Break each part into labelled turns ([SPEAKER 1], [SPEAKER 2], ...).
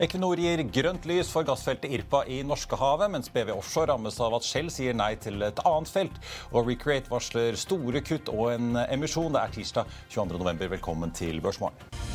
[SPEAKER 1] Equinor gir grønt lys for gassfeltet Irpa i Norskehavet, mens BV Offshore rammes av at Shell sier nei til et annet felt. Og Recreate varsler store kutt og en emisjon. Det er tirsdag 22.11. Velkommen til Børsmorgen.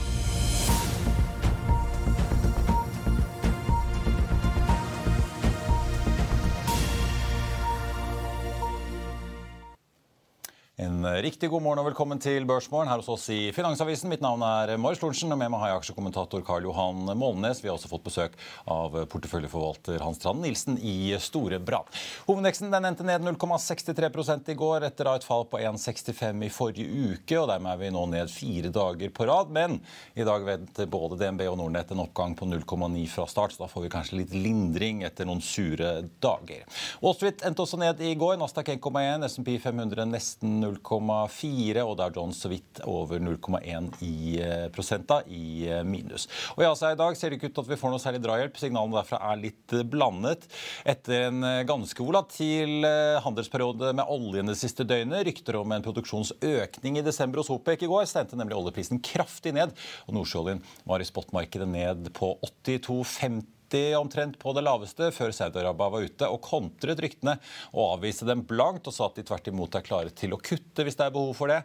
[SPEAKER 1] Riktig god morgen og velkommen til Børsmorgen her hos oss i Finansavisen. Mitt navn er Marius Lorentzen, og med meg har jeg aksjekommentator Karl Johan Målnes. Vi har også fått besøk av porteføljeforvalter Hans Trand Nilsen i Store Brann. Hovedveksten den endte ned 0,63 i går etter et fall på 1,65 i forrige uke. og Dermed er vi nå ned fire dager på rad. Men i dag venter både DNB og Nordnett en oppgang på 0,9 fra start, så da får vi kanskje litt lindring etter noen sure dager. Wall Street endte også ned i går. Nasdaq 1,1, SMP 500 nesten 0,4 og Dow Jones så vidt over 0,1 i eh, prosenta i eh, minus. Og i Asia i dag ser det ikke ut til at vi får noe særlig drahjelp. Signalene derfra er litt eh, blandet. Etter en ganske volatil handelsperiode med oljen det siste døgnet, rykter om en produksjonsøkning i desember hos OPEC i går, stendte nemlig oljeprisen kraftig ned. og Nordsjøoljen var i spotmarkedet ned på 82,50 omtrent på det laveste før Saudi-Arabia var ute og kontret ryktene og avviste dem blankt og sa at de tvert imot er klare til å kutte hvis det er behov for det.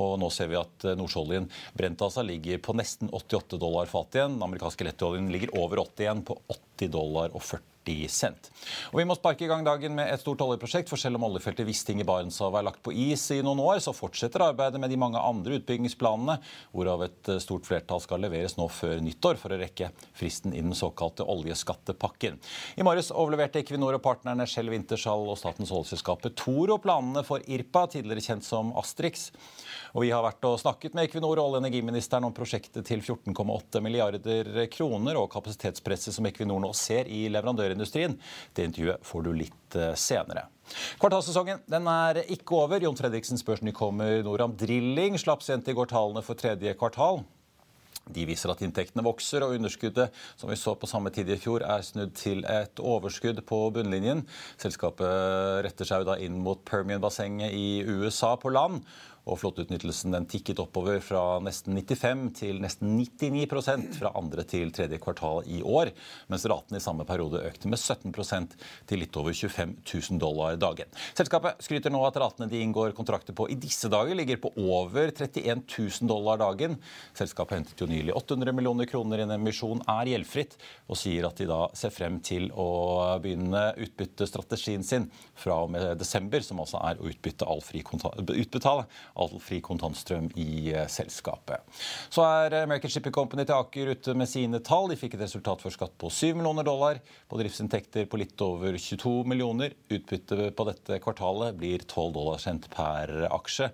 [SPEAKER 1] Og nå ser vi at nordsjøoljen brent altså ligger på nesten 88 dollar fatet igjen. Den amerikanske lettoljen ligger over 80 igjen, på 80 dollar og 40 cent. Og Vi må sparke i gang dagen med et stort oljeprosjekt. for Selv om oljefeltet Wisting i Barentshavet er lagt på is i noen år, så fortsetter arbeidet med de mange andre utbyggingsplanene, hvorav et stort flertall skal leveres nå før nyttår for å rekke fristen i den såkalte oljeskattepakken. I morges overleverte Equinor og partnerne Shell Wintershall og statens oljeselskap Petoro planene for Irpa, tidligere kjent som Astrix. Og Vi har vært og snakket med Equinor og olje- og energiministeren om prosjektet til 14,8 milliarder kroner og kapasitetspresset som Equinor nå ser i leverandørindustrien. Det intervjuet får du litt eh, senere. Kvartalssesongen den er ikke over. Jon Fredriksens børsnykommer Noram Drilling slapp sent i går tallene for tredje kvartal. De viser at inntektene vokser, og underskuddet som vi så på samme tid i fjor, er snudd til et overskudd på bunnlinjen. Selskapet retter seg da inn mot Permian-bassenget i USA på land og flåteutnyttelsen den tikket oppover fra nesten 95 til nesten 99% fra andre til tredje kvartal i år, mens raten i samme periode økte med 17% til litt over 25 000 dollar dagen. Selskapet skryter nå at ratene de inngår kontrakter på i disse dager, ligger på over 31 000 dollar dagen. Selskapet hentet jo nylig 800 millioner kroner i en emisjon, er gjeldfritt, og sier at de da ser frem til å begynne utbyttestrategien sin fra og med desember, som altså er å utbytte all fri utbetale all fri kontantstrøm i eh, selskapet. Så er American Shipping Company til Aker ute med sine tall. De fikk et resultat for skatt på 7 millioner dollar, på driftsinntekter på litt over 22 millioner. Utbyttet på dette kvartalet blir 12 dollar sendt per aksje.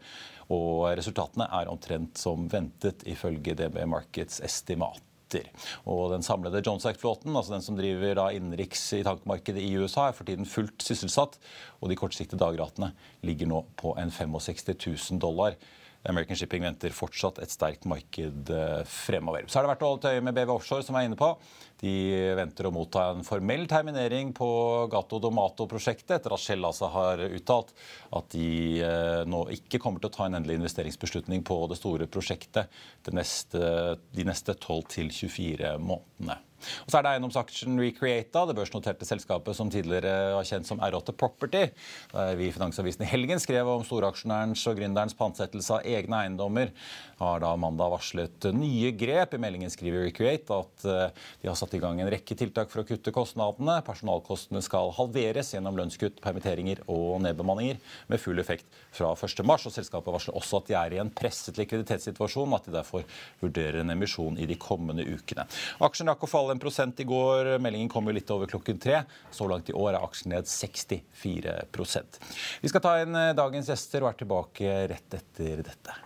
[SPEAKER 1] Og resultatene er omtrent som ventet, ifølge DB Markets estimat etter. Og den samlede Jones Act-flåten, altså den som driver da innenriks i tankmarkedet i USA, er for tiden fullt sysselsatt. Og de kortsiktige dagratene ligger nå på en 65 000 dollar. American Shipping venter fortsatt et sterkt marked eh, fremover. Så har det vært å holde øye med BV Offshore, som jeg er inne på. De venter å motta en formell terminering på Gato Domato-prosjektet, etter at Shell altså har uttalt at de eh, nå ikke kommer til å ta en endelig investeringsbeslutning på det store prosjektet de neste, de neste 12 24 månedene. Og så er det eiendomsaksjen Recreata, det børsnoterte selskapet som tidligere var kjent som R8 Property. Vi i Finansavisen i helgen skrev om storaksjonærens og gründerens pantsettelse av egne eiendommer, har da mandag varslet nye grep. I meldingen skriver Recreate at eh, de har satt i gang en rekke tiltak for å kutte kostnadene. Personalkostene skal halveres gjennom lønnskutt, permitteringer og nedbemanninger, med full effekt fra 1.3. Og selskapet varsler også at de er i en presset likviditetssituasjon, og at de derfor vurderer en emisjon i de kommende ukene. Aksjen rakk å falle en prosent i går. Meldingen kom jo litt over klokken tre. Så langt i år er aksjen ned 64% Vi skal ta inn eh, dagens gjester og er tilbake rett etter dette.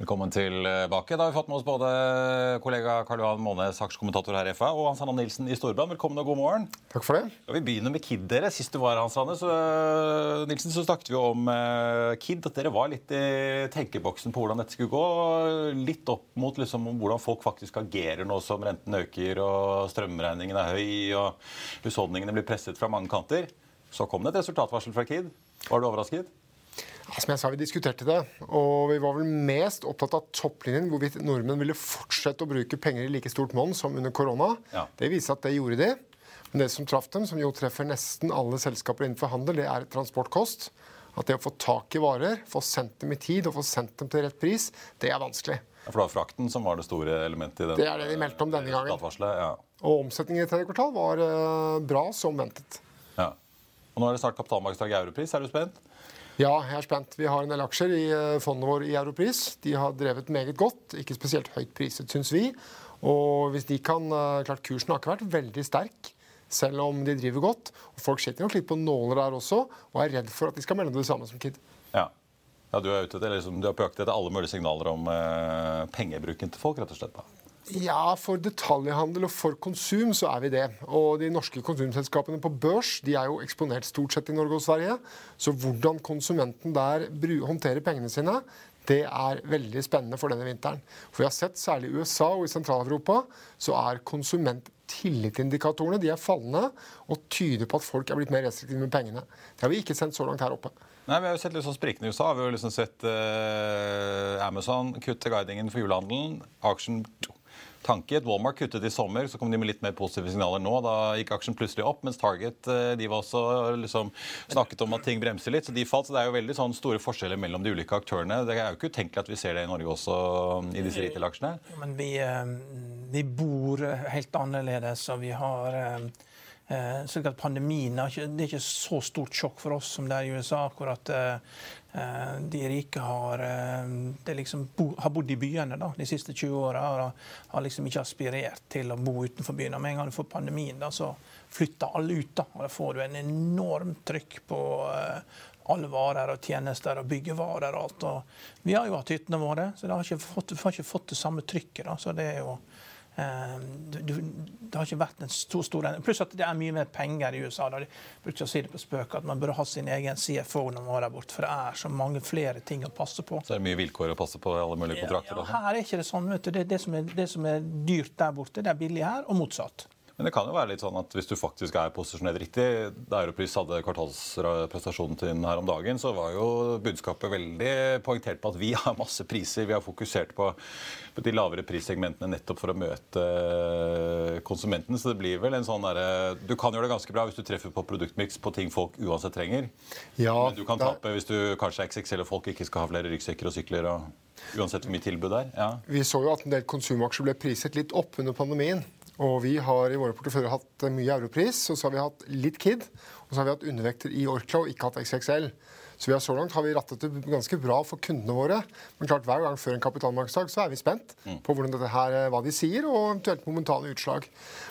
[SPEAKER 1] Velkommen tilbake. Da har vi fått med oss både kollega Karl Johan Månes, aksjekommentator her i FA, og Hans Anna Nilsen i Storbrann. Velkommen og god morgen.
[SPEAKER 2] Takk for det.
[SPEAKER 1] Ja, vi begynner med KID. dere. Sist du var Hans Anne, så, Nilsen, så snakket vi om uh, KID. At dere var litt i tenkeboksen på hvordan dette skulle gå. Litt opp mot liksom, hvordan folk faktisk agerer nå som renten øker og strømregningen er høy og husholdningene blir presset fra mange kanter. Så kom det et resultatvarsel fra KID. Var du overrasket?
[SPEAKER 2] Som jeg sa, Vi diskuterte det, og vi var vel mest opptatt av topplinjen. Hvorvidt nordmenn ville fortsette å bruke penger i like stort monn som under korona. Ja. Det viser at det gjorde de. Men det som traff dem, som jo treffer nesten alle selskaper innenfor handel, det er transportkost. At det å få tak i varer, få sendt dem i tid og få sendt dem til rett pris, det er vanskelig.
[SPEAKER 1] Ja, for det var frakten som var det store elementet i den?
[SPEAKER 2] Det er det de meldte om denne gangen. Ja. Og omsetningen i tredje kvartal var uh, bra som ventet.
[SPEAKER 1] Ja. Og nå er det snart kapitalmarkedsdag i europris. Er du spent?
[SPEAKER 2] Ja, jeg er spent. Vi har en del aksjer i eh, fondet vår i Europris. De har drevet meget godt. Ikke spesielt høyt priset, syns vi. Og hvis de kan eh, Klart, kursen har ikke vært veldig sterk, selv om de driver godt. Og folk sitter nok litt på nåler der også, og er redd for at de skal melde det samme som Kid.
[SPEAKER 1] Ja. ja du, er ute etter, liksom, du er på jakt etter alle mulige signaler om eh, pengebruken til folk, rett og slett? da.
[SPEAKER 2] Ja, for detaljhandel og for konsum så er vi det. Og de norske konsumselskapene på børs de er jo eksponert stort sett i Norge og Sverige. Så hvordan konsumenten der håndterer pengene sine, det er veldig spennende for denne vinteren. For vi har sett, særlig i USA og i Sentral-Europa, så er konsumenttillitindikatorene de er fallende og tyder på at folk er blitt mer restriktive med pengene. Det har vi ikke sendt så langt her oppe.
[SPEAKER 1] Nei, Vi har jo sett litt sånn sprikende i USA. Vi har jo liksom sett eh, Amazon kutte guidingen for julehandelen. Aksjen tanket. Walmart kuttet i sommer, så kom de med litt mer positive signaler nå. Da gikk aksjen plutselig opp, mens Target eh, de var også liksom snakket om at ting bremser litt. Så de falt. Så det er jo veldig sånn store forskjeller mellom de ulike aktørene. Det er jo ikke utenkelig at vi ser det i Norge også i disse retail-aksjene.
[SPEAKER 3] Men vi, eh, vi, bor helt annerledes, og vi har eh, slik at Pandemien er ikke, det er ikke så stort sjokk for oss som det er i USA. hvor Eh, de rike har, eh, liksom bo, har bodd i byene da, de siste 20 åra og har liksom ikke aspirert til å bo utenfor byene. Med en gang du får pandemien, da, så flytter alle ut. da, og får du en enormt trykk på alle varer og tjenester og byggevarer og alt. Og vi har jo hatt hyttene våre, så det har ikke fått, vi har ikke fått det samme trykket. da, så det er jo det har ikke vært en stor, stor Pluss at det er mye mer penger i USA. Da. De brukte å si det på spøk at man burde ha sin egen CFO når man var der borte. For det er så mange flere ting å passe på.
[SPEAKER 1] Så det er mye vilkår å passe på i alle mulige kontrakter?
[SPEAKER 3] Ja, ja, her er ikke det sånn. vet du. Det, det, som er, det som er dyrt der borte, det er billig her, og motsatt.
[SPEAKER 1] Men det kan jo være litt sånn at hvis du faktisk er posisjonert riktig Da Europris hadde kvartalsprestasjonen sin her om dagen, så var jo budskapet veldig poengtert på at vi har masse priser. Vi har fokusert på de lavere prissegmentene nettopp for å møte konsumenten. Så det blir vel en sånn derre Du kan gjøre det ganske bra hvis du treffer på produktmiks på ting folk uansett trenger. Ja, Men du kan tape hvis du kanskje er XXL og folk ikke skal ha flere ryggsekker og sykler. og Uansett hvor mye tilbud det er. Ja.
[SPEAKER 2] Vi så jo at en del konsumaksjer ble priset litt opp under pandemien. Og vi har i våre porteføljer hatt mye europris, og så har vi hatt litt Kid. Og så har vi hatt undervekter i Orkla og ikke hatt XXL. Så vi har så langt har vi rattet det ganske bra for kundene våre. Men klart hver gang før en kapitalmarkedsdag så er vi spent mm. på hvordan dette her, hva de sier, og eventuelt momentane utslag.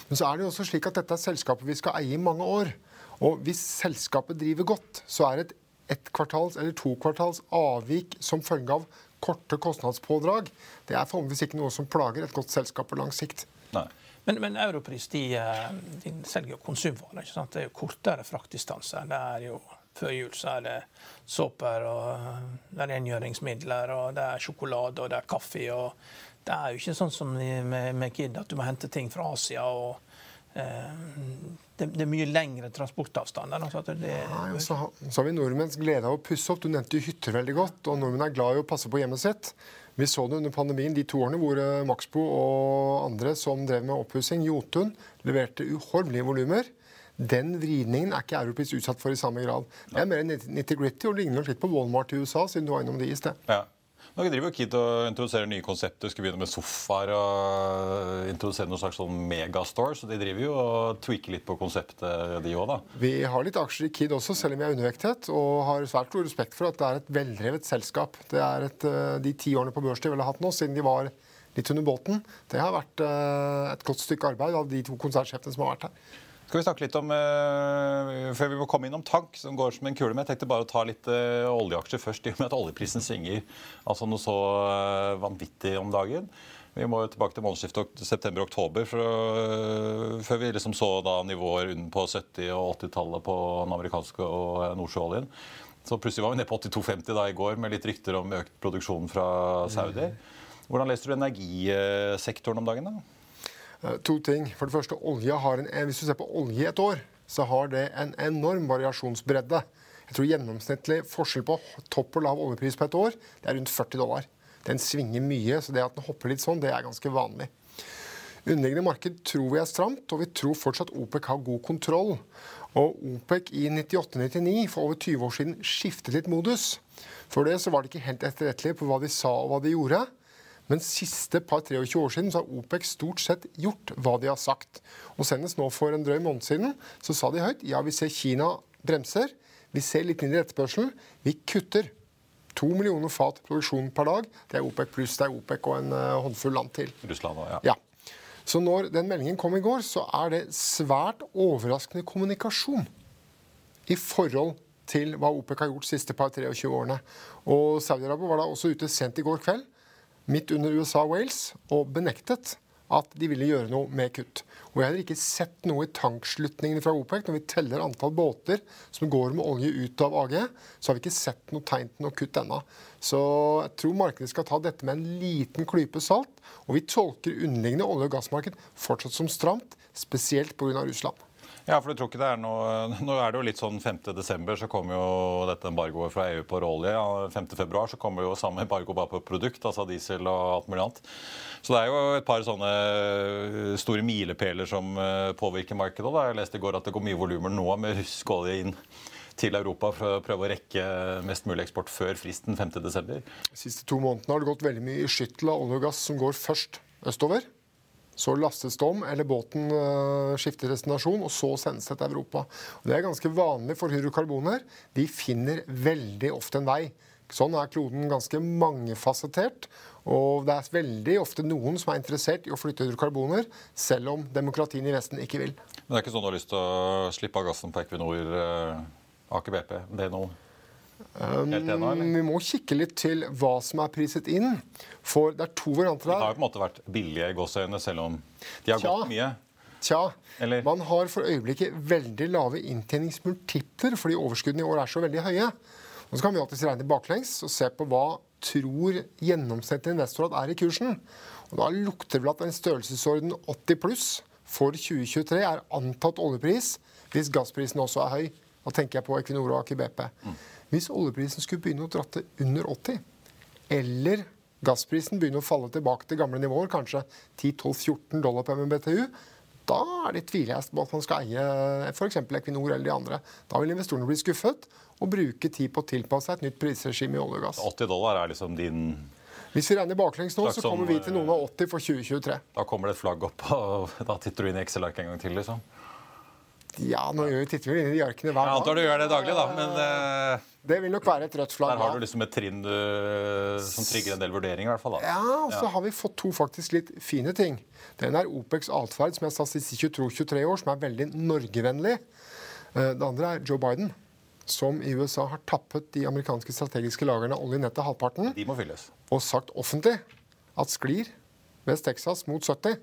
[SPEAKER 2] Men så er det jo også slik at dette er selskapet vi skal eie i mange år. Og hvis selskapet driver godt, så er et ett kvartals eller to kvartals avvik som følge av korte kostnadspådrag, det er forhåpentligvis ikke noe som plager et godt selskap på lang sikt.
[SPEAKER 1] Nei.
[SPEAKER 3] Men, men Europris de, eh, de selger jo konsumvarer. ikke sant? Det er jo kortere fraktdistanser. Det er jo Før jul så er det såper, og eh, det er rengjøringsmidler, og det er sjokolade og det er kaffe. og Det er jo ikke sånn som med, med Kid at du må hente ting fra Asia. og eh, det, det, er mye lengre transportavstander. Altså det,
[SPEAKER 2] Nei, så, så, har vi nordmenns glede av å pusse opp. Du nevnte jo hytter veldig godt. og Nordmenn er glad i å passe på hjemmet sitt. Vi så det under pandemien de to årene hvor eh, Maxbo og andre som drev med oppussing, Jotun, leverte uhorvelige volumer. Den vridningen er ikke Europris utsatt for i samme grad. Det er mer nitty-gritty og ligner litt på Walmart i USA, siden du var innom de i sted.
[SPEAKER 1] Ja. Nå driver jo Kid og introduserer nye konsepter. Skal begynne med sofaer og introdusere noen slags sånn megastore. Så de driver jo og tweaker litt på konseptet, de òg, da.
[SPEAKER 2] Vi har litt aksjer i Kid også, selv om vi er undervektet. Og har svært stor respekt for at det er et veldrevet selskap. Det er et, eh, De ti årene på børs de vel har hatt nå, siden de var litt under båten, det har vært eh, et godt stykke arbeid av de to konsernsjefene som har vært her.
[SPEAKER 1] Skal vi snakke litt om, uh, Før vi må komme innom tank, som går som en kule. med, jeg tenkte bare å ta litt uh, oljeaksjer først, i og med at oljeprisen svinger altså noe så uh, vanvittig om dagen. Vi må tilbake til månedsskiftet september-oktober, før vi liksom så da nivåer på 70- og 80-tallet på den amerikanske og nordsjøoljen. Så plutselig var vi nede på 82,50 da i går, med litt rykter om økt produksjon fra Saudi. Hvordan leser du energisektoren om dagen? da?
[SPEAKER 2] Eh, to ting. For det første, en, eh, Hvis du ser på olje et år, så har det en enorm variasjonsbredde. Jeg tror gjennomsnittlig forskjell på topp og lav oljepris på et år det er rundt 40 dollar. Den svinger mye, så det at den hopper litt sånn, det er ganske vanlig. Underliggende marked tror vi er stramt, og vi tror fortsatt OPEC har god kontroll. Og OPEC i 98-99, for over 20 år siden, skiftet litt modus. Før det så var de ikke helt etterrettelige på hva de sa og hva de gjorde. Men siste par 23 år siden så har OPEC stort sett gjort hva de har sagt. Og Senest nå for en drøy måned siden så sa de høyt ja, vi ser Kina bremser. Vi ser litt mindre etterspørsel. Vi kutter. To millioner fat produksjon per dag. Det er OPEC pluss. Det er OPEC og en uh, håndfull land til.
[SPEAKER 1] Russland også,
[SPEAKER 2] ja. ja. Så når den meldingen kom i går, så er det svært overraskende kommunikasjon i forhold til hva OPEC har gjort de siste par 23 årene. Og Saudi-Arabia var da også ute sent i går kveld midt under USA-Wales og benektet at de ville gjøre noe med kutt. Og Jeg har ikke sett noe i tankslutningene fra OPEC. Når vi teller antall båter som går med olje ut av AG, så har vi ikke sett noe tegn til noe kutt ennå. Så jeg tror markedet skal ta dette med en liten klype salt. Og vi tolker underliggende olje- og gassmarked fortsatt som stramt, spesielt pga. Russland.
[SPEAKER 1] Ja, for du tror ikke det er noe Nå er det jo litt sånn 5. desember så kommer jo dette embargoet fra EU på råolje. Ja, 5. februar så kommer jo samme embargo bare på produkt, altså diesel og alt mulig annet. Så det er jo et par sånne eh, store milepæler som eh, påvirker markedet. Da. Jeg leste i går at det går mye volumer nå med russisk olje inn til Europa for å prøve å rekke mest mulig eksport før fristen 5.12. De
[SPEAKER 2] siste to månedene har det gått veldig mye i skyttel av olje og gass som går først østover. Så lastes det om, eller båten uh, skifter destinasjon, og så sendes det til Europa. Og det er ganske vanlig for hydrokarboner. De finner veldig ofte en vei. Sånn er kloden ganske mangefasettert. Og det er veldig ofte noen som er interessert i å flytte hydrokarboner, selv om demokratien i Vesten ikke vil.
[SPEAKER 1] Men det er ikke sånn du har lyst til å slippe av gassen på Equinor, uh, Aker BP? Det
[SPEAKER 2] Um, vi må kikke litt til hva som er priset inn. For det er to varianter
[SPEAKER 1] her. De har jo på en måte vært billige i gåseøynene, selv om de har Tja. gått mye.
[SPEAKER 2] Tja. Eller? Man har for øyeblikket veldig lave inntjeningsmultipler fordi overskuddene i år er så veldig høye. Og så kan vi alltid regne baklengs og se på hva tror gjennomsnittlig investor at er i kursen. Og Da lukter vel at en størrelsesorden 80 pluss for 2023 er antatt oljepris hvis gassprisen også er høy. Da tenker jeg på Equinor og Aker BP. Mm. Hvis oljeprisen skulle begynne å dratte under 80, eller gassprisen begynner å falle tilbake til gamle nivåer, kanskje 10-12-14 dollar på MMBTU, da er det tvilhest på at man skal eie f.eks. Equinor eller de andre. Da vil investorene bli skuffet og bruke tid på å tilpasse seg et nytt prisregime i olje og gass.
[SPEAKER 1] 80 dollar er liksom din
[SPEAKER 2] hvis vi regner baklengs nå, så kommer vi til noen av 80 for 2023.
[SPEAKER 1] Da kommer det et flagg opp, og da titter du inn i Excel-ark en gang til, liksom?
[SPEAKER 2] Ja, nå gjør vi titter vi inn i de arkene hver
[SPEAKER 1] dag. Jeg antar du gjør det daglig, da, men uh,
[SPEAKER 2] Det vil nok være et rødt flagg.
[SPEAKER 1] Der har du liksom et trinn du, som trigger en del vurderinger, i hvert fall. Da.
[SPEAKER 2] Ja, og så ja. har vi fått to faktisk litt fine ting. Den er OPECs atferd, som jeg sa sist 22-23 år, som er veldig Norgevennlig. Uh, det andre er Joe Biden som i USA har tappet de amerikanske strategiske lagrene av olje ned til halvparten,
[SPEAKER 1] De må fylles.
[SPEAKER 2] og sagt offentlig at sklir West Texas mot 70,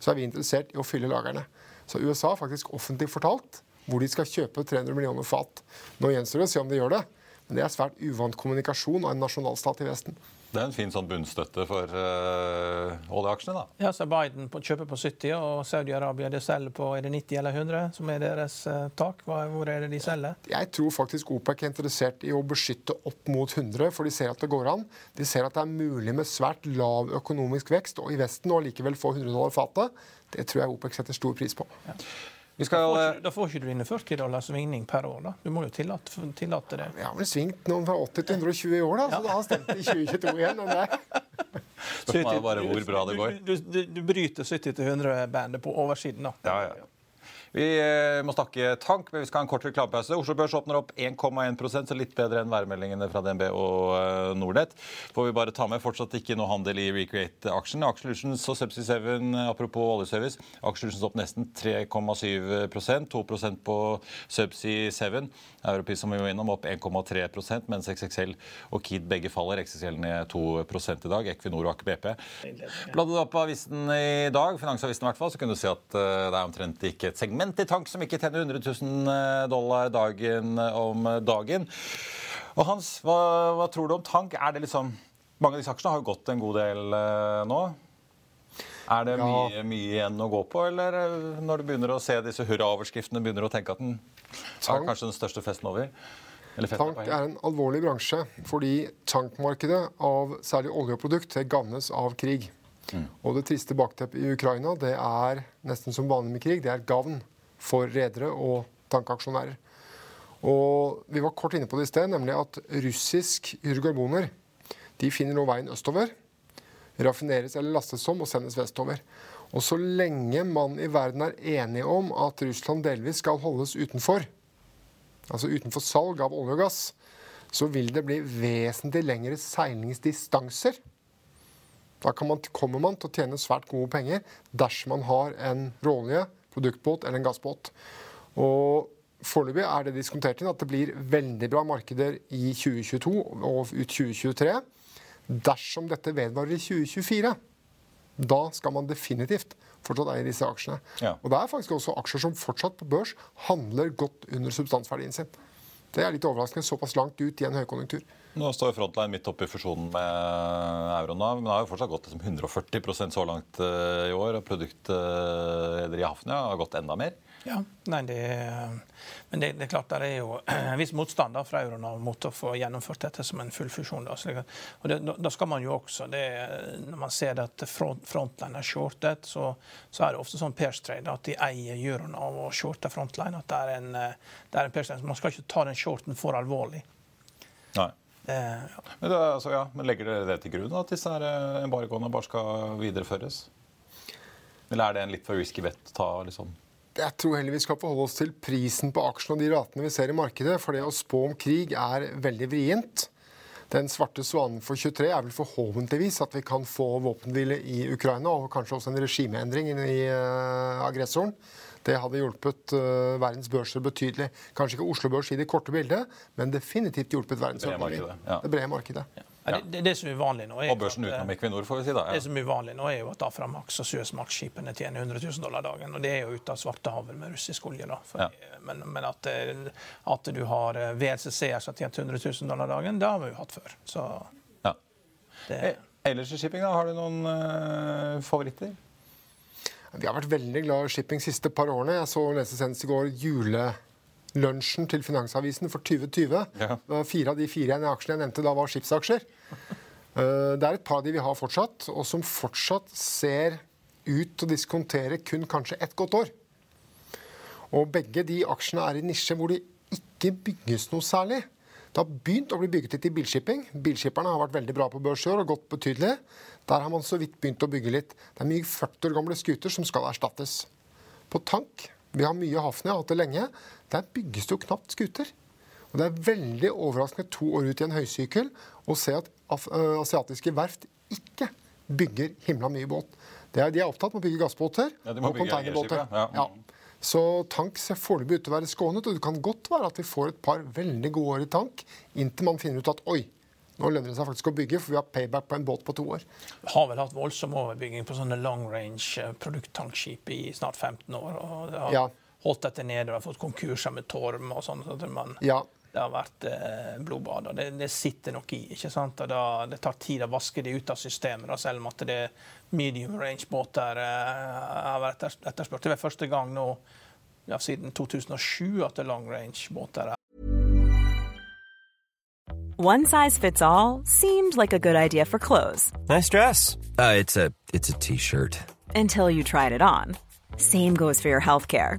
[SPEAKER 2] så er vi interessert i å fylle lagrene. Så USA har faktisk offentlig fortalt hvor de skal kjøpe 300 millioner fat. Nå gjenstår det å se om de gjør det, men det er svært uvant kommunikasjon av en nasjonalstat i Vesten.
[SPEAKER 1] Det er en fin sånn bunnstøtte for uh, oljeaksjene, da.
[SPEAKER 3] Ja, så Biden på, kjøper på 70, og Saudi-Arabia det selger på er det 90 eller 100, som er deres uh, tak. Hva, hvor er det de selger?
[SPEAKER 2] Jeg tror faktisk OPEC er interessert i å beskytte opp mot 100, for de ser at det går an. De ser at det er mulig med svært lav økonomisk vekst og i Vesten og likevel få 100 dollar fatet. Det tror jeg OPEC setter stor pris på. Ja.
[SPEAKER 1] Vi skal,
[SPEAKER 3] da, får ikke, da får ikke du dine 40 dollar svingning per år. da. Du må jo tillate, tillate det.
[SPEAKER 2] Vi har vel svingt noen fra 80 til 120 i år, da, så ja. da har stemt i 2022 igjen.
[SPEAKER 1] Spørsmålet er bare hvor bra det går.
[SPEAKER 3] Du, du, du bryter 70-100-bandet på oversiden. da.
[SPEAKER 1] Ja, ja. Vi eh, må snakke tank, men vi skal ha en kort reklamepause. Oslo Børs åpner opp 1,1% så litt bedre enn værmeldingene fra DNB og eh, Nordnett. Får vi bare ta med fortsatt ikke noe handel i Recreate-aksjen. Aksjelutions og Subsea 7, apropos oljeservice, Aksjelutions opp nesten 3,7% 2% på Subsea 7. Europris som vi var innom, opp 1,3% mens XXL og Kid begge faller. XXL ned 2 i dag. Equinor og Aker BP. Bladde du opp avisen i dag, Finansavisen i hvert fall, så kunne du se at eh, det er omtrent ikke et segment segment i tank som ikke tjener 100 000 eh, dollar dagen eh, om dagen. Og Hans, hva, hva tror du om tank? Er det liksom Mange av disse aksjene har jo gått en god del nå. Er det ja. mye, mye, igjen å gå på, eller når du begynner å se disse hurraoverskriftene, begynner du å tenke at den er kanskje den største festen over?
[SPEAKER 2] Tank er en alvorlig bransje fordi tankmarkedet av særlig oljeprodukt gagnes av krig. Mm. Og det triste bakteppet i Ukraina det er nesten som vanlig med krig, det er gavn for redere og tankaksjonærer. Og Vi var kort inne på det i sted, nemlig at russisk hydrokarboner de finner nå veien østover. Raffineres eller lastes om og sendes vestover. Og så lenge man i verden er enige om at Russland delvis skal holdes utenfor, altså utenfor salg av olje og gass, så vil det bli vesentlig lengre seilingsdistanser da man, kommer man til å tjene svært gode penger dersom man har en råolje, produktbåt eller en gassbåt. Og Foreløpig er det diskontert inn at det blir veldig bra markeder i 2022 og ut 2023. Dersom dette vedvarer i 2024, da skal man definitivt fortsatt eie disse aksjene. Ja. Og det er faktisk også aksjer som fortsatt på børs handler godt under substansverdien sin. Det er litt overraskende såpass langt ut i en høykonjunktur.
[SPEAKER 1] Nå står Frontline midt oppe i fusjonen med Euronav, men det har jo fortsatt gått liksom 140% så langt eh, i år. og produktleder i Hafnia har gått enda mer.
[SPEAKER 3] Ja, nei, det, men det, det, er klart det er jo en viss motstand fra Euronav mot å få gjennomført dette som en full fusjon. Da, og det, da skal man jo også, det, Når man ser at Frontline er shortet, så, så er det ofte sånn pairs trade at de eier Euronav og shorter Frontline. at det er en, det er en. Man skal ikke ta den shorten for alvorlig.
[SPEAKER 1] Nei. Eh, ja. Men, det, altså, ja, men, Legger dere det til grunn, at disse her embargoene bare skal videreføres? Eller er det en litt for risky bet å ta? liksom?
[SPEAKER 2] Jeg tror heller vi skal forholde oss til prisen på aksjene og de ratene vi ser i markedet. For det å spå om krig er veldig vrient. Den svarte svanen for 23 er vel forhåpentligvis at vi kan få våpenhvile i Ukraina, og kanskje også en regimeendring i uh, aggressoren. Det hadde hjulpet uh, verdens børser betydelig. Kanskje ikke Oslo Børs i det korte bildet, men definitivt hjulpet verdensøkonomien. Det, ja. det brede markedet. Ja.
[SPEAKER 3] Ja. Det, det, som er uvanlig nå er
[SPEAKER 1] og børsen utenom Equinor, får vi si da.
[SPEAKER 3] Ja. Det som er uvanlig nå er jo at Aframax og Suezmax-skipene tjener 100 000 dollar dagen. Og det er jo ute av Svartehavet med russisk olje. da. For, ja. Men, men at, eh, at, du har eh, VLCC-er som har tjent 100 000 dollar dagen, det har vi jo hatt før. Så
[SPEAKER 1] ja. det... Eh, ellers i shipping, da, har du noen uh, favoritter?
[SPEAKER 2] Vi har vært veldig glad i shipping de siste par årene. Jeg så leste senest i går jule lunsjen til Finansavisen for 2020. Ja. Fire av de fire aksjene jeg nevnte da, var skipsaksjer. Eh, det er et par av de vi har fortsatt, og som fortsatt ser ut til å diskontere kun kanskje ett godt år. Og begge de aksjene er i nisje hvor det ikke bygges noe særlig. Det har begynt å bli bygget litt i bilskipping. Bilskipperne har vært veldig bra på børs i år og gått betydelig. Der har man så vidt begynt å bygge litt. Det er mye 40 år gamle skuter som skal erstattes. På tank vi har mye Hafnia, hatt det lenge. Der bygges det jo knapt skuter. Og Det er veldig overraskende to år ut i en høysykkel å se at asiatiske verft ikke bygger himla mye båt. De er opptatt med å bygge gassbåter
[SPEAKER 1] ja, og containerbåter. Ja. Ja.
[SPEAKER 2] Så tank ser foreløpig ut til å være skånet, og det kan godt være at vi får et par veldig gode år i tank inntil man finner ut at oi, nå lønner det seg faktisk å bygge, for vi har payback på en båt på to år.
[SPEAKER 3] Vi har vel hatt voldsom overbygging på sånne long range eh, produkttankskip i snart 15 år. og det har
[SPEAKER 2] Ja.
[SPEAKER 3] holdt dette nede Vi har fått konkurser med Torm og sånn. så man-
[SPEAKER 2] Ja,
[SPEAKER 3] Det har vært eh, blodbad, og det, det sitter noe i. ikke sant? Og da, det tar tid å vaske det ut av systemet, da, selv om at det er medium range-båter eh, har vært etter- etterspurt. Det er første gang nå ja, siden 2007 at det er long range-båter er
[SPEAKER 4] One size fits all seemed like a good idea for clothes
[SPEAKER 5] Nice dress. Uh, it's a it's a t-shirt.
[SPEAKER 4] until you tried it on. Same goes for your healthcare.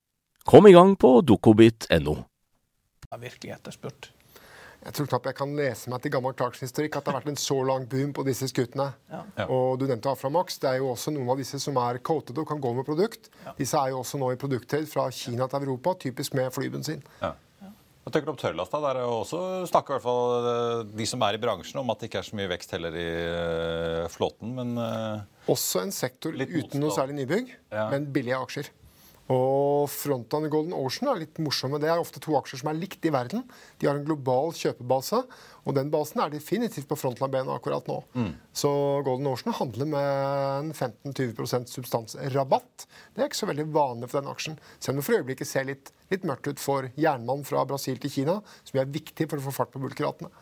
[SPEAKER 6] Kom i gang på dokobit.no.
[SPEAKER 3] Det er virkelig etterspurt.
[SPEAKER 2] Jeg tror knapt jeg kan lese meg til gammel Clarkson-historikk at det har vært en så lang boom på disse skuttene.
[SPEAKER 3] Ja.
[SPEAKER 2] Og du nevnte Aframax. Det er jo også noen av disse som er coated og kan gå med produkt. Disse er jo også nå i produkttrade fra Kina til Europa, typisk med flybensin.
[SPEAKER 1] Ja. Hva tenker du om tørrlasta? Der er jo også snakker i hvert fall eh, de som er i bransjen om at det ikke er så mye vekst heller i eh, flåten, men eh,
[SPEAKER 2] Også en sektor uten noe særlig nybygg,
[SPEAKER 1] Ja.
[SPEAKER 2] men billige aksjer. Og Frontline og Golden Ocean er litt morsomme. Det er ofte to aksjer som er likt i verden. De har en global kjøpebase, og den basen er definitivt på Frontline-benet akkurat nå. Så Golden Ocean handler med en 15-20% substansrabatt. Det er ikke så veldig vanlig for den aksjen. Selv om det for øyeblikket ser litt, litt mørkt ut for jernmann fra Brasil til Kina, som er viktig for å få fart på bulkratene.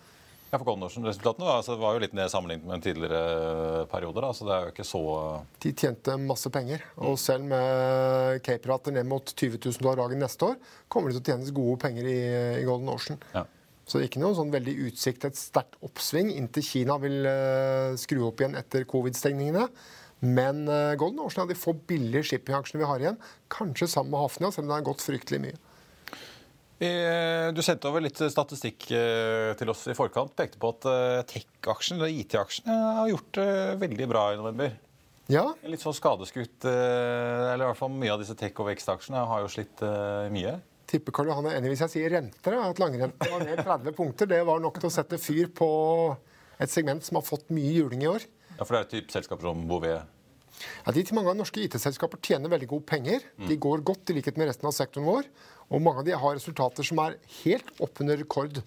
[SPEAKER 1] Ja, for Golden-resultatene var, altså, var jo litt ned sammenlignet med en tidligere periode. da, så det er jo ikke så
[SPEAKER 2] De tjente masse penger. Og selv med Cape-rater ned mot 20 000 dollar dagen neste år, kommer det til å tjenes gode penger i, i Golden Ocean.
[SPEAKER 1] Ja.
[SPEAKER 2] Så det er ikke noen sånn veldig utsikt til et sterkt oppsving inntil Kina vil uh, skru opp igjen etter covid-stengningene. Men uh, Golden Ocean er de få billige shippingaksjene vi har igjen. Kanskje sammen med Hafnia, selv om det har gått fryktelig mye.
[SPEAKER 1] Eh, Du sendte over litt statistikk eh, til oss i forkant. Pekte på at eh, tech-aksjene, eller IT-aksjene, har gjort det veldig bra i november.
[SPEAKER 2] Ja,
[SPEAKER 1] Litt sånn skadeskutt, eh, eller i hvert fall mye av disse tech- og vekstaksjene har jo slitt eh, mye.
[SPEAKER 2] tipper Karl Johan er enig hvis jeg sier renter. At langrenten var ned 30 punkter. Det var nok til å sette fyr på et segment som har fått mye juling i år.
[SPEAKER 1] Ja, For det er type selskaper som Bouvet.
[SPEAKER 2] Ja, de til mange av norske IT-selskaper tjener veldig gode penger. De går godt i likhet med resten av sektoren vår. Og mange av de har resultater som er helt oppunder rekord.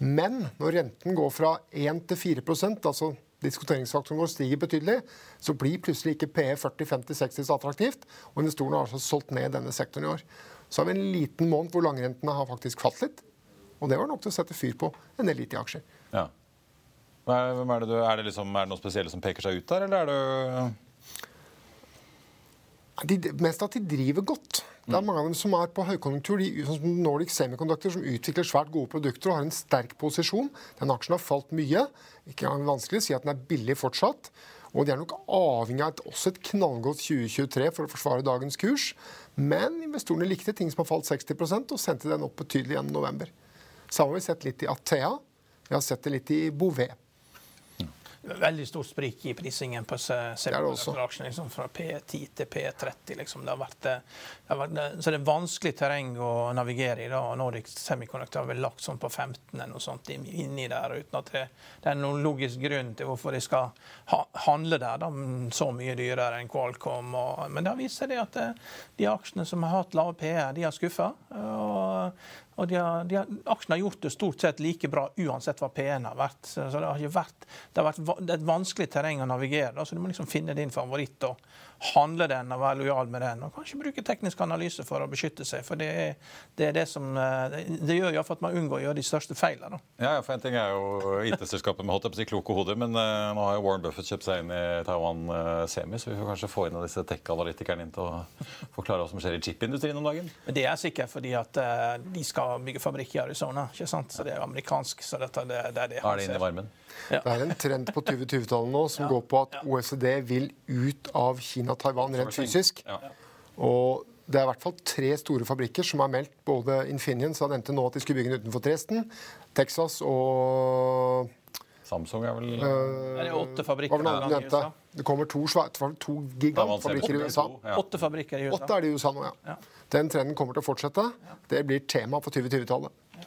[SPEAKER 2] Men når renten går fra 1 til 4% altså diskonteringsfaktoren vår stiger betydelig, så blir plutselig ikke PE 40-50-60 så attraktivt. Og investorene har altså solgt ned denne sektoren i år. Så har vi en liten måned hvor langrentene har faktisk falt litt. Og det var nok til å sette fyr på en del IT-aksjer.
[SPEAKER 1] Ja. Er, er, det du, er, det liksom, er det noe spesielle som peker seg ut der, eller er det
[SPEAKER 2] De, mest at de driver godt. Det er mange av dem som er på høykonjunktur. De, sånn som Nordic Semiconductor, som utvikler svært gode produkter og har en sterk posisjon. Den aksjen har falt mye. Ikke vanskelig å si at den er billig fortsatt. Og de er nok avhengig av et, også et knallgodt 2023 for å forsvare dagens kurs. Men investorene likte ting som har falt 60% og sendte den opp betydelig gjennom november. Samme har vi sett litt i Athea. Vi har sett det litt i Bouvet
[SPEAKER 3] veldig stort sprik i prisingen på Cerebral-aksjen. Liksom, fra P10 til P30. Liksom. Det har vært, eh, det har vært, eh, så det er vanskelig terreng å navigere i. da, Nordic Semiconductor har vel lagt sånn på 15 eller noe sånt inni der, uten at det, det er noen logisk grunn til hvorfor de skal ha, handle der da, så mye dyrere enn Qualcomm. Og, men det har vist seg det at eh, de aksjene som har hatt lave PR, de har skuffa og de har, de har, aksjene har gjort det stort sett like bra uansett hva P1 har vært. Så det har, vært, det har vært det er et vanskelig terreng å navigere. Så du må liksom finne din favoritt og handle den og være lojal med den. Og kanskje bruke teknisk analyse for å beskytte seg. For det er det, er det som eh, Det gjør iallfall at man unngår å gjøre de største feilene.
[SPEAKER 1] Ja, for en ting er jo IT-selskapet med holdt si kloke hoder, men uh, nå har jo Warren Buffett kjøpt seg inn i Taiwan uh, Semi, så vi får kanskje få inn disse tech-analytikerne inn til å forklare hva som skjer i chip-industrien om dagen?
[SPEAKER 3] Men Det er sikkert fordi at uh, de skal bygge fabrikk i Arizona, ikke sant? så det er amerikansk. så dette, det, det er det
[SPEAKER 1] han Er det inn i varmen?
[SPEAKER 2] Ja. Det er en trend på 2020-tallet nå som ja. går på at OECD vil ut av Kina-Taiwan rent fysisk. Og det er i hvert fall tre store fabrikker som har meldt både Infineon, som nevnte nå at de skulle bygge den utenfor Dresden, Texas og
[SPEAKER 1] Samsung er vel
[SPEAKER 3] øh, Det er åtte fabrikker
[SPEAKER 2] i USA. Det kommer to, to gigantfabrikker i USA.
[SPEAKER 3] Åtte fabrikker i USA.
[SPEAKER 2] Åtte er det i USA nå, ja. Den trenden kommer til å fortsette. Det blir tema for 2020-tallet.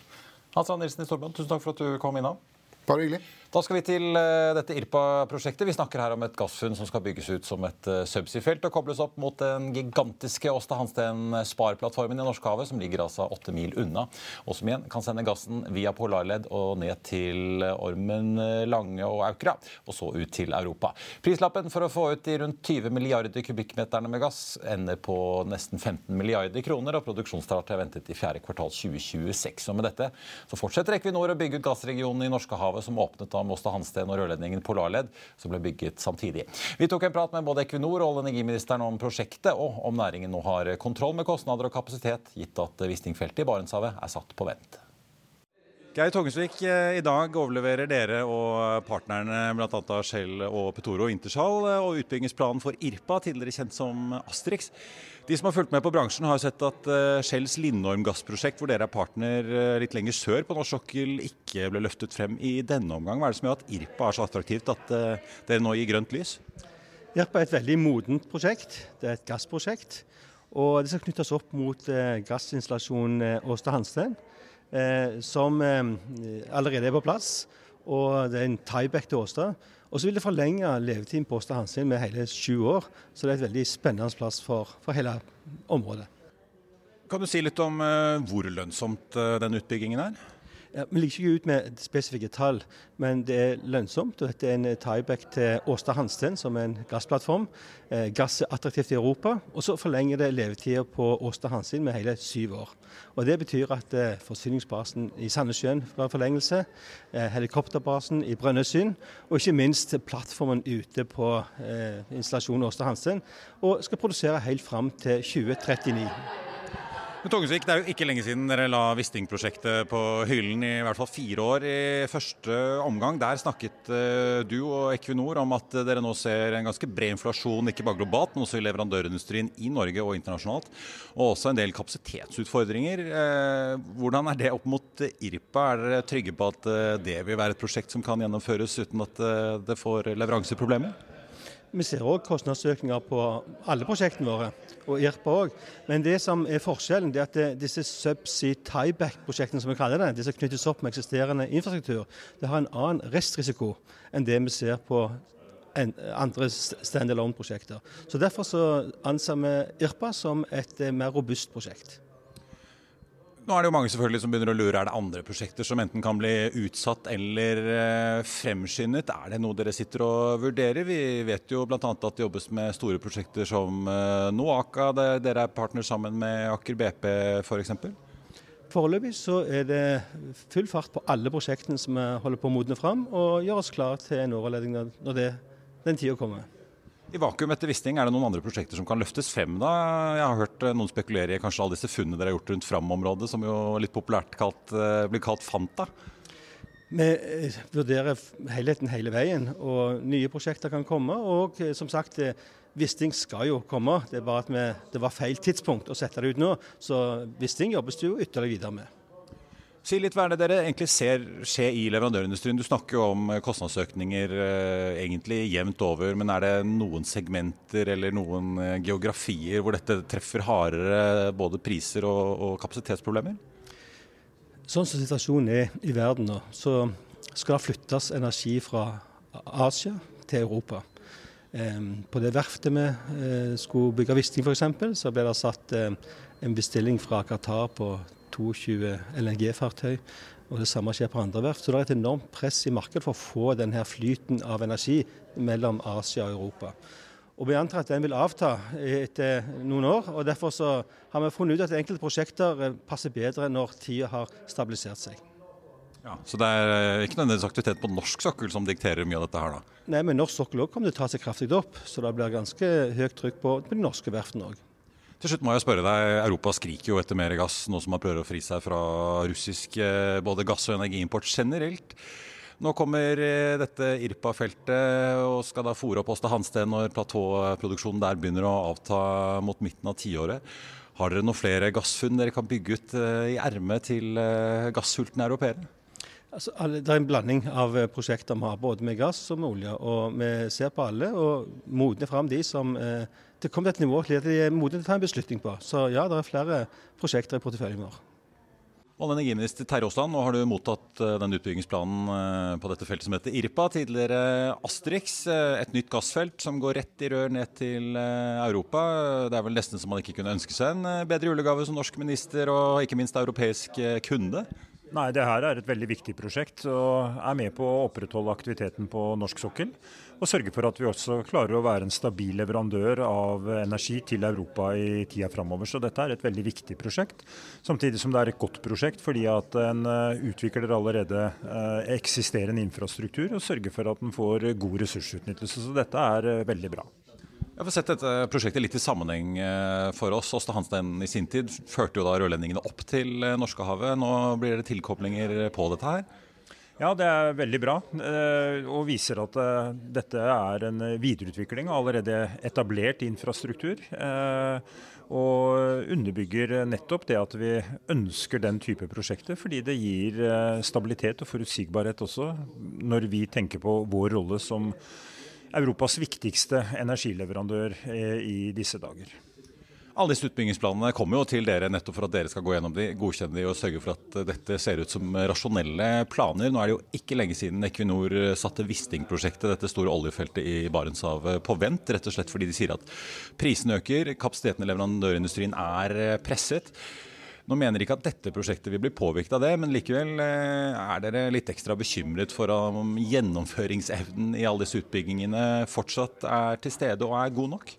[SPEAKER 1] Hans Rand Nilsen i Storbrann, tusen takk for at du kom innom.
[SPEAKER 2] Bare hyggelig.
[SPEAKER 1] Da skal vi til eh, dette IRPA-prosjektet. Vi snakker her om et gassfunn som skal bygges ut som et uh, subsea-felt og kobles opp mot den gigantiske Åsta Hansten-sparplattformen i Norskehavet, som ligger altså åtte mil unna, og som igjen kan sende gassen via polarledd og ned til Ormen Lange og Aukra, og så ut til Europa. Prislappen for å få ut de rundt 20 milliarder kubikkmeterne med gass ender på nesten 15 milliarder kroner, og produksjonsstart er ventet i fjerde kvartal 2026. Og med dette så fortsetter Equinor å bygge ut gassregionen i Norskehavet, som åpnet da Mosta Hansten og rørledningen Polarledd, som ble bygget samtidig. Vi tok en prat med både Equinor og olje- og energiministeren om prosjektet, og om næringen nå har kontroll med kostnader og kapasitet, gitt at Wisting-feltet i Barentshavet er satt på vent. Geir Togensvik, eh, i dag overleverer dere og partnerne bl.a. Shell og Petoro Intershall eh, og utbyggingsplanen for Irpa, tidligere kjent som Asterix. De som har fulgt med på bransjen, har sett at uh, Shells Lindorm-gassprosjekt, hvor dere er partner litt lenger sør på norsk sokkel, ikke ble løftet frem i denne omgang. Hva er det som gjør at Irpa er så attraktivt at dere nå gir grønt lys?
[SPEAKER 7] Irpa er et veldig modent prosjekt. Det er et gassprosjekt. Og det skal knyttes opp mot gassinstallasjonen Åsta Hansten, som allerede er på plass. Og det er en tieback til Åsta. Og så vil det forlenge levetiden på Åsta Hansien med hele sju år. Så det er et veldig spennende plass for, for hele området.
[SPEAKER 1] Kan du si litt om uh, hvor lønnsomt den utbyggingen er?
[SPEAKER 7] Ja, vi liker ikke ut med spesifikke tall, men det er lønnsomt. og Dette er en tieback til Åsta Hansten, som er en gassplattform. Eh, gass er attraktivt i Europa. og Så forlenger det levetida på Åsta Hansten med hele syv år. Og Det betyr at eh, forsyningsbasen i Sandnessjøen får forlengelse, eh, helikopterbasen i Brønnøysund, og ikke minst plattformen ute på eh, installasjonen Åsta Hansten, og skal produsere helt fram til 2039.
[SPEAKER 1] Men Togensvik, Det er jo ikke lenge siden dere la Wisting-prosjektet på hyllen, i hvert fall fire år i første omgang. Der snakket uh, du og Equinor om at dere nå ser en ganske bred inflasjon, ikke bare globalt, men også i leverandørindustrien i Norge og internasjonalt. Og også en del kapasitetsutfordringer. Uh, hvordan er det opp mot IRPA? Er dere trygge på at uh, det vil være et prosjekt som kan gjennomføres uten at det får leveranseproblemer?
[SPEAKER 7] Vi ser òg kostnadsøkninger på alle prosjektene våre, og IRPA òg. Men det som er forskjellen, det er at det, disse subsea tieback-prosjektene, som vi kaller det, de som knyttes opp med eksisterende infrastruktur, det har en annen restrisiko enn det vi ser på andre standalone-prosjekter. Så Derfor så anser vi IRPA som et eh, mer robust prosjekt.
[SPEAKER 1] Nå er det jo mange selvfølgelig som begynner å lure. Er det andre prosjekter som enten kan bli utsatt eller eh, fremskyndet? Er det noe dere sitter og vurderer? Vi vet jo bl.a. at det jobbes med store prosjekter som eh, Noaka, der dere er partner sammen med Aker BP f.eks. For
[SPEAKER 7] Foreløpig så er det full fart på alle prosjektene som vi holder på å modne fram, og gjør oss klar til en overledning når det, den tida kommer.
[SPEAKER 1] I vakuum etter Wisting, er det noen andre prosjekter som kan løftes frem da? Jeg har hørt eh, noen spekulere i kanskje alle disse funnene dere har gjort rundt Fram-området, som jo litt populært kalt, eh, blir kalt Fanta?
[SPEAKER 7] Vi eh, vurderer helheten hele veien, og nye prosjekter kan komme. Og som sagt, Wisting skal jo komme. Det vi, det var feil tidspunkt å sette det ut nå. Så Wisting jobbes det jo ytterligere videre med.
[SPEAKER 1] Si litt hva er det dere egentlig ser skje i leverandørindustrien. Du snakker jo om kostnadsøkninger eh, egentlig jevnt over, men er det noen segmenter eller noen eh, geografier hvor dette treffer hardere både priser og, og kapasitetsproblemer?
[SPEAKER 7] Sånn som situasjonen er i verden nå, så skal det flyttes energi fra Asia til Europa. På det verftet vi eh, skulle bygge Wisting f.eks., så ble det satt eh, en bestilling fra Qatar på 22 LNG-fartøy. Og Det samme skjer på andre verft. Så det er et enormt press i markedet for å få denne flyten av energi mellom Asia og Europa. Og Vi antar at den vil avta etter noen år. og Derfor har vi funnet ut at enkelte prosjekter eh, passer bedre når tida har stabilisert seg.
[SPEAKER 1] Ja, så det er eh, ikke nødvendigvis aktivitet på norsk sokkel som dikterer mye av dette her, da?
[SPEAKER 7] Nei, men norsk sokkel òg kommer til å ta seg kraftig opp. Så det blir ganske høyt trykk på, på de norske verftene òg.
[SPEAKER 1] Til slutt må jeg spørre deg, Europa skriker jo etter mer gass, nå som man prøver å fri seg fra russisk eh, både gass- og energiimport generelt. Nå kommer eh, dette Irpa-feltet og skal da fòre opp Åsta Hansten når platåproduksjonen der begynner å avta mot midten av tiåret. Har dere noen flere gassfunn dere kan bygge ut i ermet til gassultne europeere?
[SPEAKER 7] Altså, det er en blanding av eh, prosjekter vi har, både med gass og med olje. og Vi ser på alle og modner fram de som eh, Det kom til et nivå at de er modne til å ta en beslutning på. Så ja, det er flere prosjekter i porteføljen vår.
[SPEAKER 1] Olje- og energiminister Terje Aasland, nå har du mottatt eh, den utbyggingsplanen på dette feltet som heter Irpa, tidligere Asterix. Et nytt gassfelt som går rett i rør ned til Europa. Det er vel nesten som man ikke kunne ønske seg en bedre julegave som norsk minister og ikke minst europeisk kunde?
[SPEAKER 8] Nei, det her er et veldig viktig prosjekt og er med på å opprettholde aktiviteten på norsk sokkel. Og sørge for at vi også klarer å være en stabil leverandør av energi til Europa i tida framover. Så dette er et veldig viktig prosjekt. Samtidig som det er et godt prosjekt fordi at en eh, utvikler allerede eh, eksisterende infrastruktur og sørger for at en får god ressursutnyttelse. Så dette er eh, veldig bra.
[SPEAKER 1] Jeg får sett dette prosjektet litt i sammenheng for oss. Åsta Hanstein i sin tid førte jo da rørledningene opp til eh, Norskehavet. Nå blir det tilkoblinger på dette her?
[SPEAKER 8] Ja, det er veldig bra. Eh, og viser at dette er en videreutvikling av allerede etablert infrastruktur. Og underbygger nettopp det at vi ønsker den type prosjekter, fordi det gir stabilitet og forutsigbarhet også, når vi tenker på vår rolle som Europas viktigste energileverandør eh, i disse dager.
[SPEAKER 1] Alle disse utbyggingsplanene kommer jo til dere nettopp for at dere skal gå gjennom de, godkjenne de og sørge for at dette ser ut som rasjonelle planer. Nå er det jo ikke lenge siden Equinor satte Wisting-prosjektet, dette store oljefeltet i Barentshavet, på vent. Rett og slett fordi de sier at prisen øker, kapasiteten i leverandørindustrien er presset. Nå mener ikke at dette prosjektet vil bli påvirket av det, men likevel eh, er dere litt ekstra bekymret for om gjennomføringsevnen i alle disse utbyggingene fortsatt er til stede og er god nok?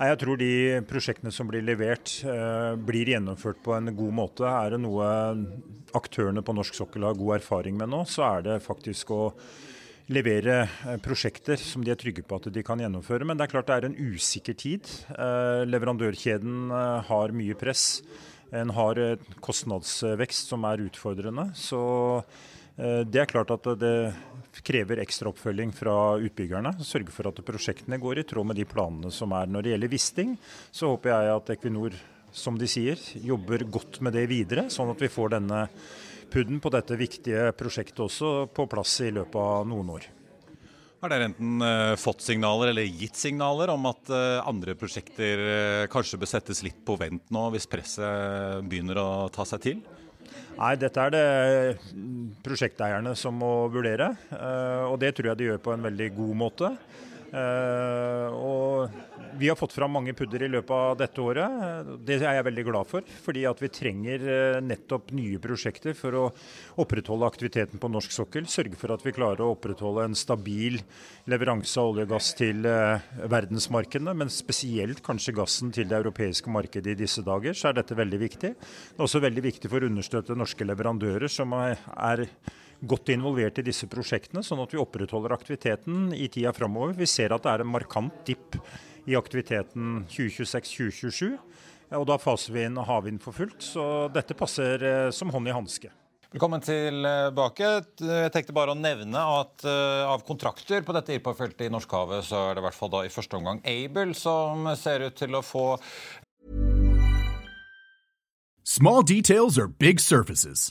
[SPEAKER 8] Nei, Jeg tror de prosjektene som blir levert, eh, blir gjennomført på en god måte. Er det noe aktørene på norsk sokkel har god erfaring med nå, så er det faktisk å levere eh, prosjekter som de er trygge på at de kan gjennomføre. Men det er klart det er en usikker tid. Leverandørkjeden har mye press. En har kostnadsvekst som er utfordrende. Så eh, det er klart at det krever ekstra oppfølging fra utbyggerne. Sørge for at prosjektene går i tråd med de planene som er. Når det gjelder Wisting, så håper jeg at Equinor, som de sier, jobber godt med det videre, sånn at vi får denne pudden på dette viktige prosjektet også på plass i løpet av noen år.
[SPEAKER 1] Har dere enten uh, fått signaler eller gitt signaler om at uh, andre prosjekter kanskje bør settes litt på vent nå, hvis presset begynner å ta seg til?
[SPEAKER 8] Nei, dette er det prosjekteierne som må vurdere. og det tror jeg de gjør på en veldig god måte. Uh, og vi har fått fram mange pudder i løpet av dette året. Det er jeg veldig glad for. Fordi at vi trenger uh, nettopp nye prosjekter for å opprettholde aktiviteten på norsk sokkel. Sørge for at vi klarer å opprettholde en stabil leveranse av olje og gass til uh, verdensmarkedene. Men spesielt kanskje gassen til det europeiske markedet i disse dager. Så er dette veldig viktig. Det er også veldig viktig for å understøtte norske leverandører som er godt involvert i disse prosjektene, sånn at vi opprettholder aktiviteten i tida framover. Vi ser at det er en markant dipp i aktiviteten 2026-2027. Og da faser vi inn havvind for fullt. Så dette passer eh, som hånd i hanske.
[SPEAKER 1] Velkommen tilbake. Jeg tenkte bare å nevne at uh, av kontrakter på dette IRPA-feltet i Norskhavet, så er det i hvert fall da i første omgang Able som ser ut til å få
[SPEAKER 9] Small details are big surfaces.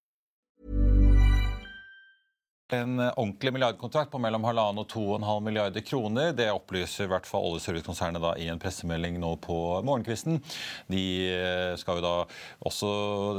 [SPEAKER 1] En eh, ordentlig milliardkontrakt på mellom halvannen og 2,5 milliarder kroner. Det opplyser i hvert fall oljeservicekonsernet i en pressemelding nå på morgenkvisten. De eh, skal jo da også,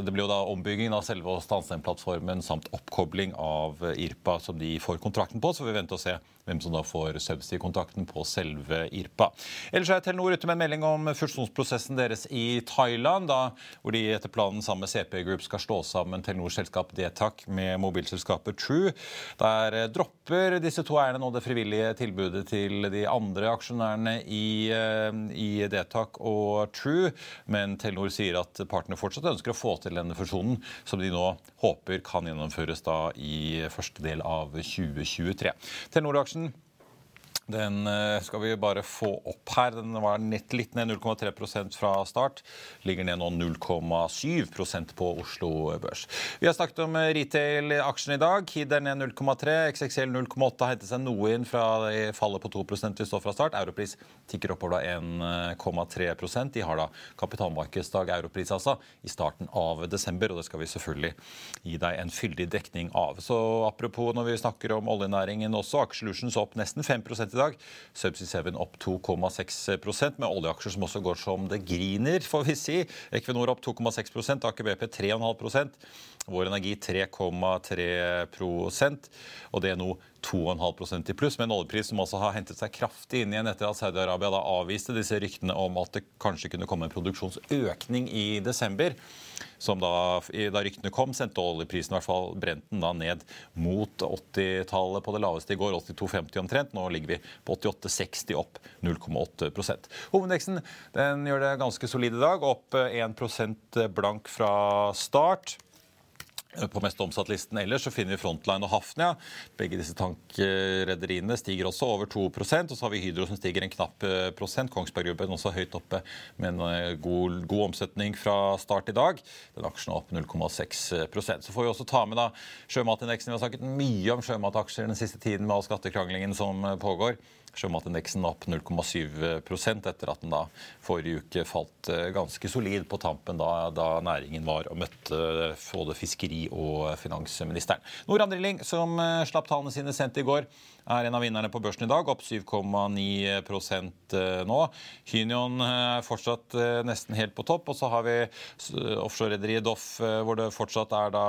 [SPEAKER 1] det blir jo da ombygging av selve Stansen-plattformen samt oppkobling av IRPA som de får kontrakten på. Så vi venter og se hvem som da får subsidy-kontrakten på selve IRPA. Ellers er Telenor ute med en melding om fusjonsprosessen deres i Thailand, da, hvor de etter planen sammen med CP Group skal slå sammen Telenors selskap Detak med mobilselskapet True. Der eh, dropper disse to eierne nå det frivillige tilbudet til de andre aksjonærene i, eh, i Detak og True, men Telenor sier at partene fortsatt ønsker å få til denne fusjonen, som de nå håper kan gjennomføres da i første del av 2023. Telenor aksjen den eh, skal vi bare få opp her. Den var nett litt ned 0,3% fra start. Ligger ned nå 0,7% på Oslo Børs. Vi har snakket om eh, retail-aksjen i dag. Kid er ned 0,3, XXL 0,8 har hentet seg noe inn fra fallet på 2% vi står fra start. Europris tikker oppover da 1,3 De har da kapitalmarkedsdag, Europris altså, i starten av desember. Og det skal vi selvfølgelig gi deg en fyldig dekning av. Så apropos når vi snakker om oljenæringen også, Aksjelutions opp nesten 5 i dag. Subsea 7 opp 2,6% med oljeaksjer som også går som det griner, får vi si. Equinor opp 2,6% Aker BP 3,5 Vår Energi 3,3% og nå 2,5% i pluss, med en oljepris som også har hentet seg kraftig inn igjen etter at Saudi-Arabia da avviste disse ryktene om at det kanskje kunne komme en produksjonsøkning i desember som da, da ryktene kom, sendte oljeprisen i hvert fall Brenten da ned mot 80-tallet på det laveste i går, 82,50 omtrent. Nå ligger vi på 88,60, opp 0,8% Hovedindeksen den gjør det ganske solid i dag, opp 1% blank fra start. På mest omsatt-listen ellers så finner vi Frontline og Hafnia. Begge disse tankrederiene stiger også over 2% Og så har vi Hydro som stiger en knapp eh, prosent. Kongsberg Gruppen også høyt oppe med en eh, god, god, omsetning fra start i dag. Den aksjen er opp 0,6% Så får vi også ta med da sjømatindeksen. Vi har snakket mye om sjømataksjer den siste tiden med all skattekranglingen som eh, pågår. Sjømatindeksen opp 0,7% etter at den da forrige uke falt eh, ganske solid på tampen da, da næringen var og møtte både fiskeri- og finansministeren. Noran Drilling, som eh, slapp tallene sine sendt i går, er en av vinnerne på børsen i dag, opp 7,9 eh, nå. Hynion er fortsatt nesten helt på topp. Og så har vi offshorerederiet Doff, hvor det fortsatt er da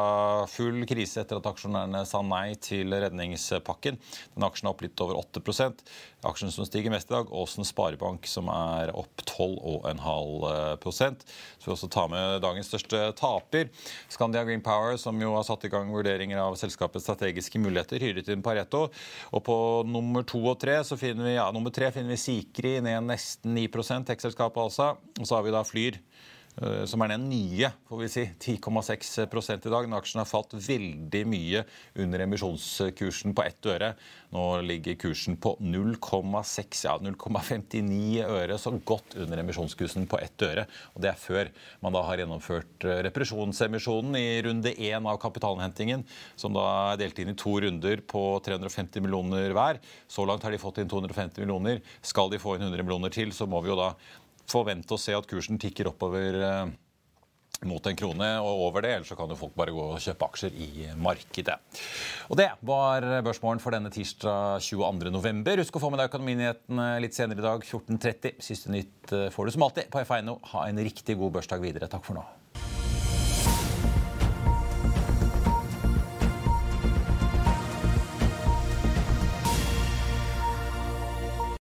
[SPEAKER 1] full krise etter at aksjonærene sa nei til redningspakken. Den aksjen er opp litt over 8% Aksjen som stiger mest i dag, Åsen Sparebank, som er opp 12,5 Så vi også ta med dagens største taper. Scandia Green Power, som jo har satt i gang vurderinger av selskapets strategiske muligheter, hyret inn Pareto. Og på nummer to og tre så finner vi ja, nummer tre finner vi Sikri ned nesten 9% tech-selskapet altså. Og så har vi da Flyr som er den nye, får vi si. 10,6 i dag. Når aksjen har falt veldig mye under emisjonskursen på ett øre. Nå ligger kursen på 0,6, ja 0,59 øre, så godt under emisjonskursen på ett øre. Og det er før man da har gjennomført eh, represjonsemisjonen i runde én av kapitalinnhentingen, som da er delt inn i to runder på 350 millioner hver. Så langt har de fått inn 250 millioner. Skal de få inn 100 millioner til, så må vi jo da forvente å se at kursen tikker oppover eh, mot en krone og over det, ellers så kan jo folk bare gå og kjøpe aksjer i markedet. Og Det var børsmålen for denne tirsdag 22.11. Husk å få med deg Økonominyhetene litt senere i dag 14.30. Siste nytt eh, får du som alltid på F1. Ha en riktig god børsdag videre. Takk for nå.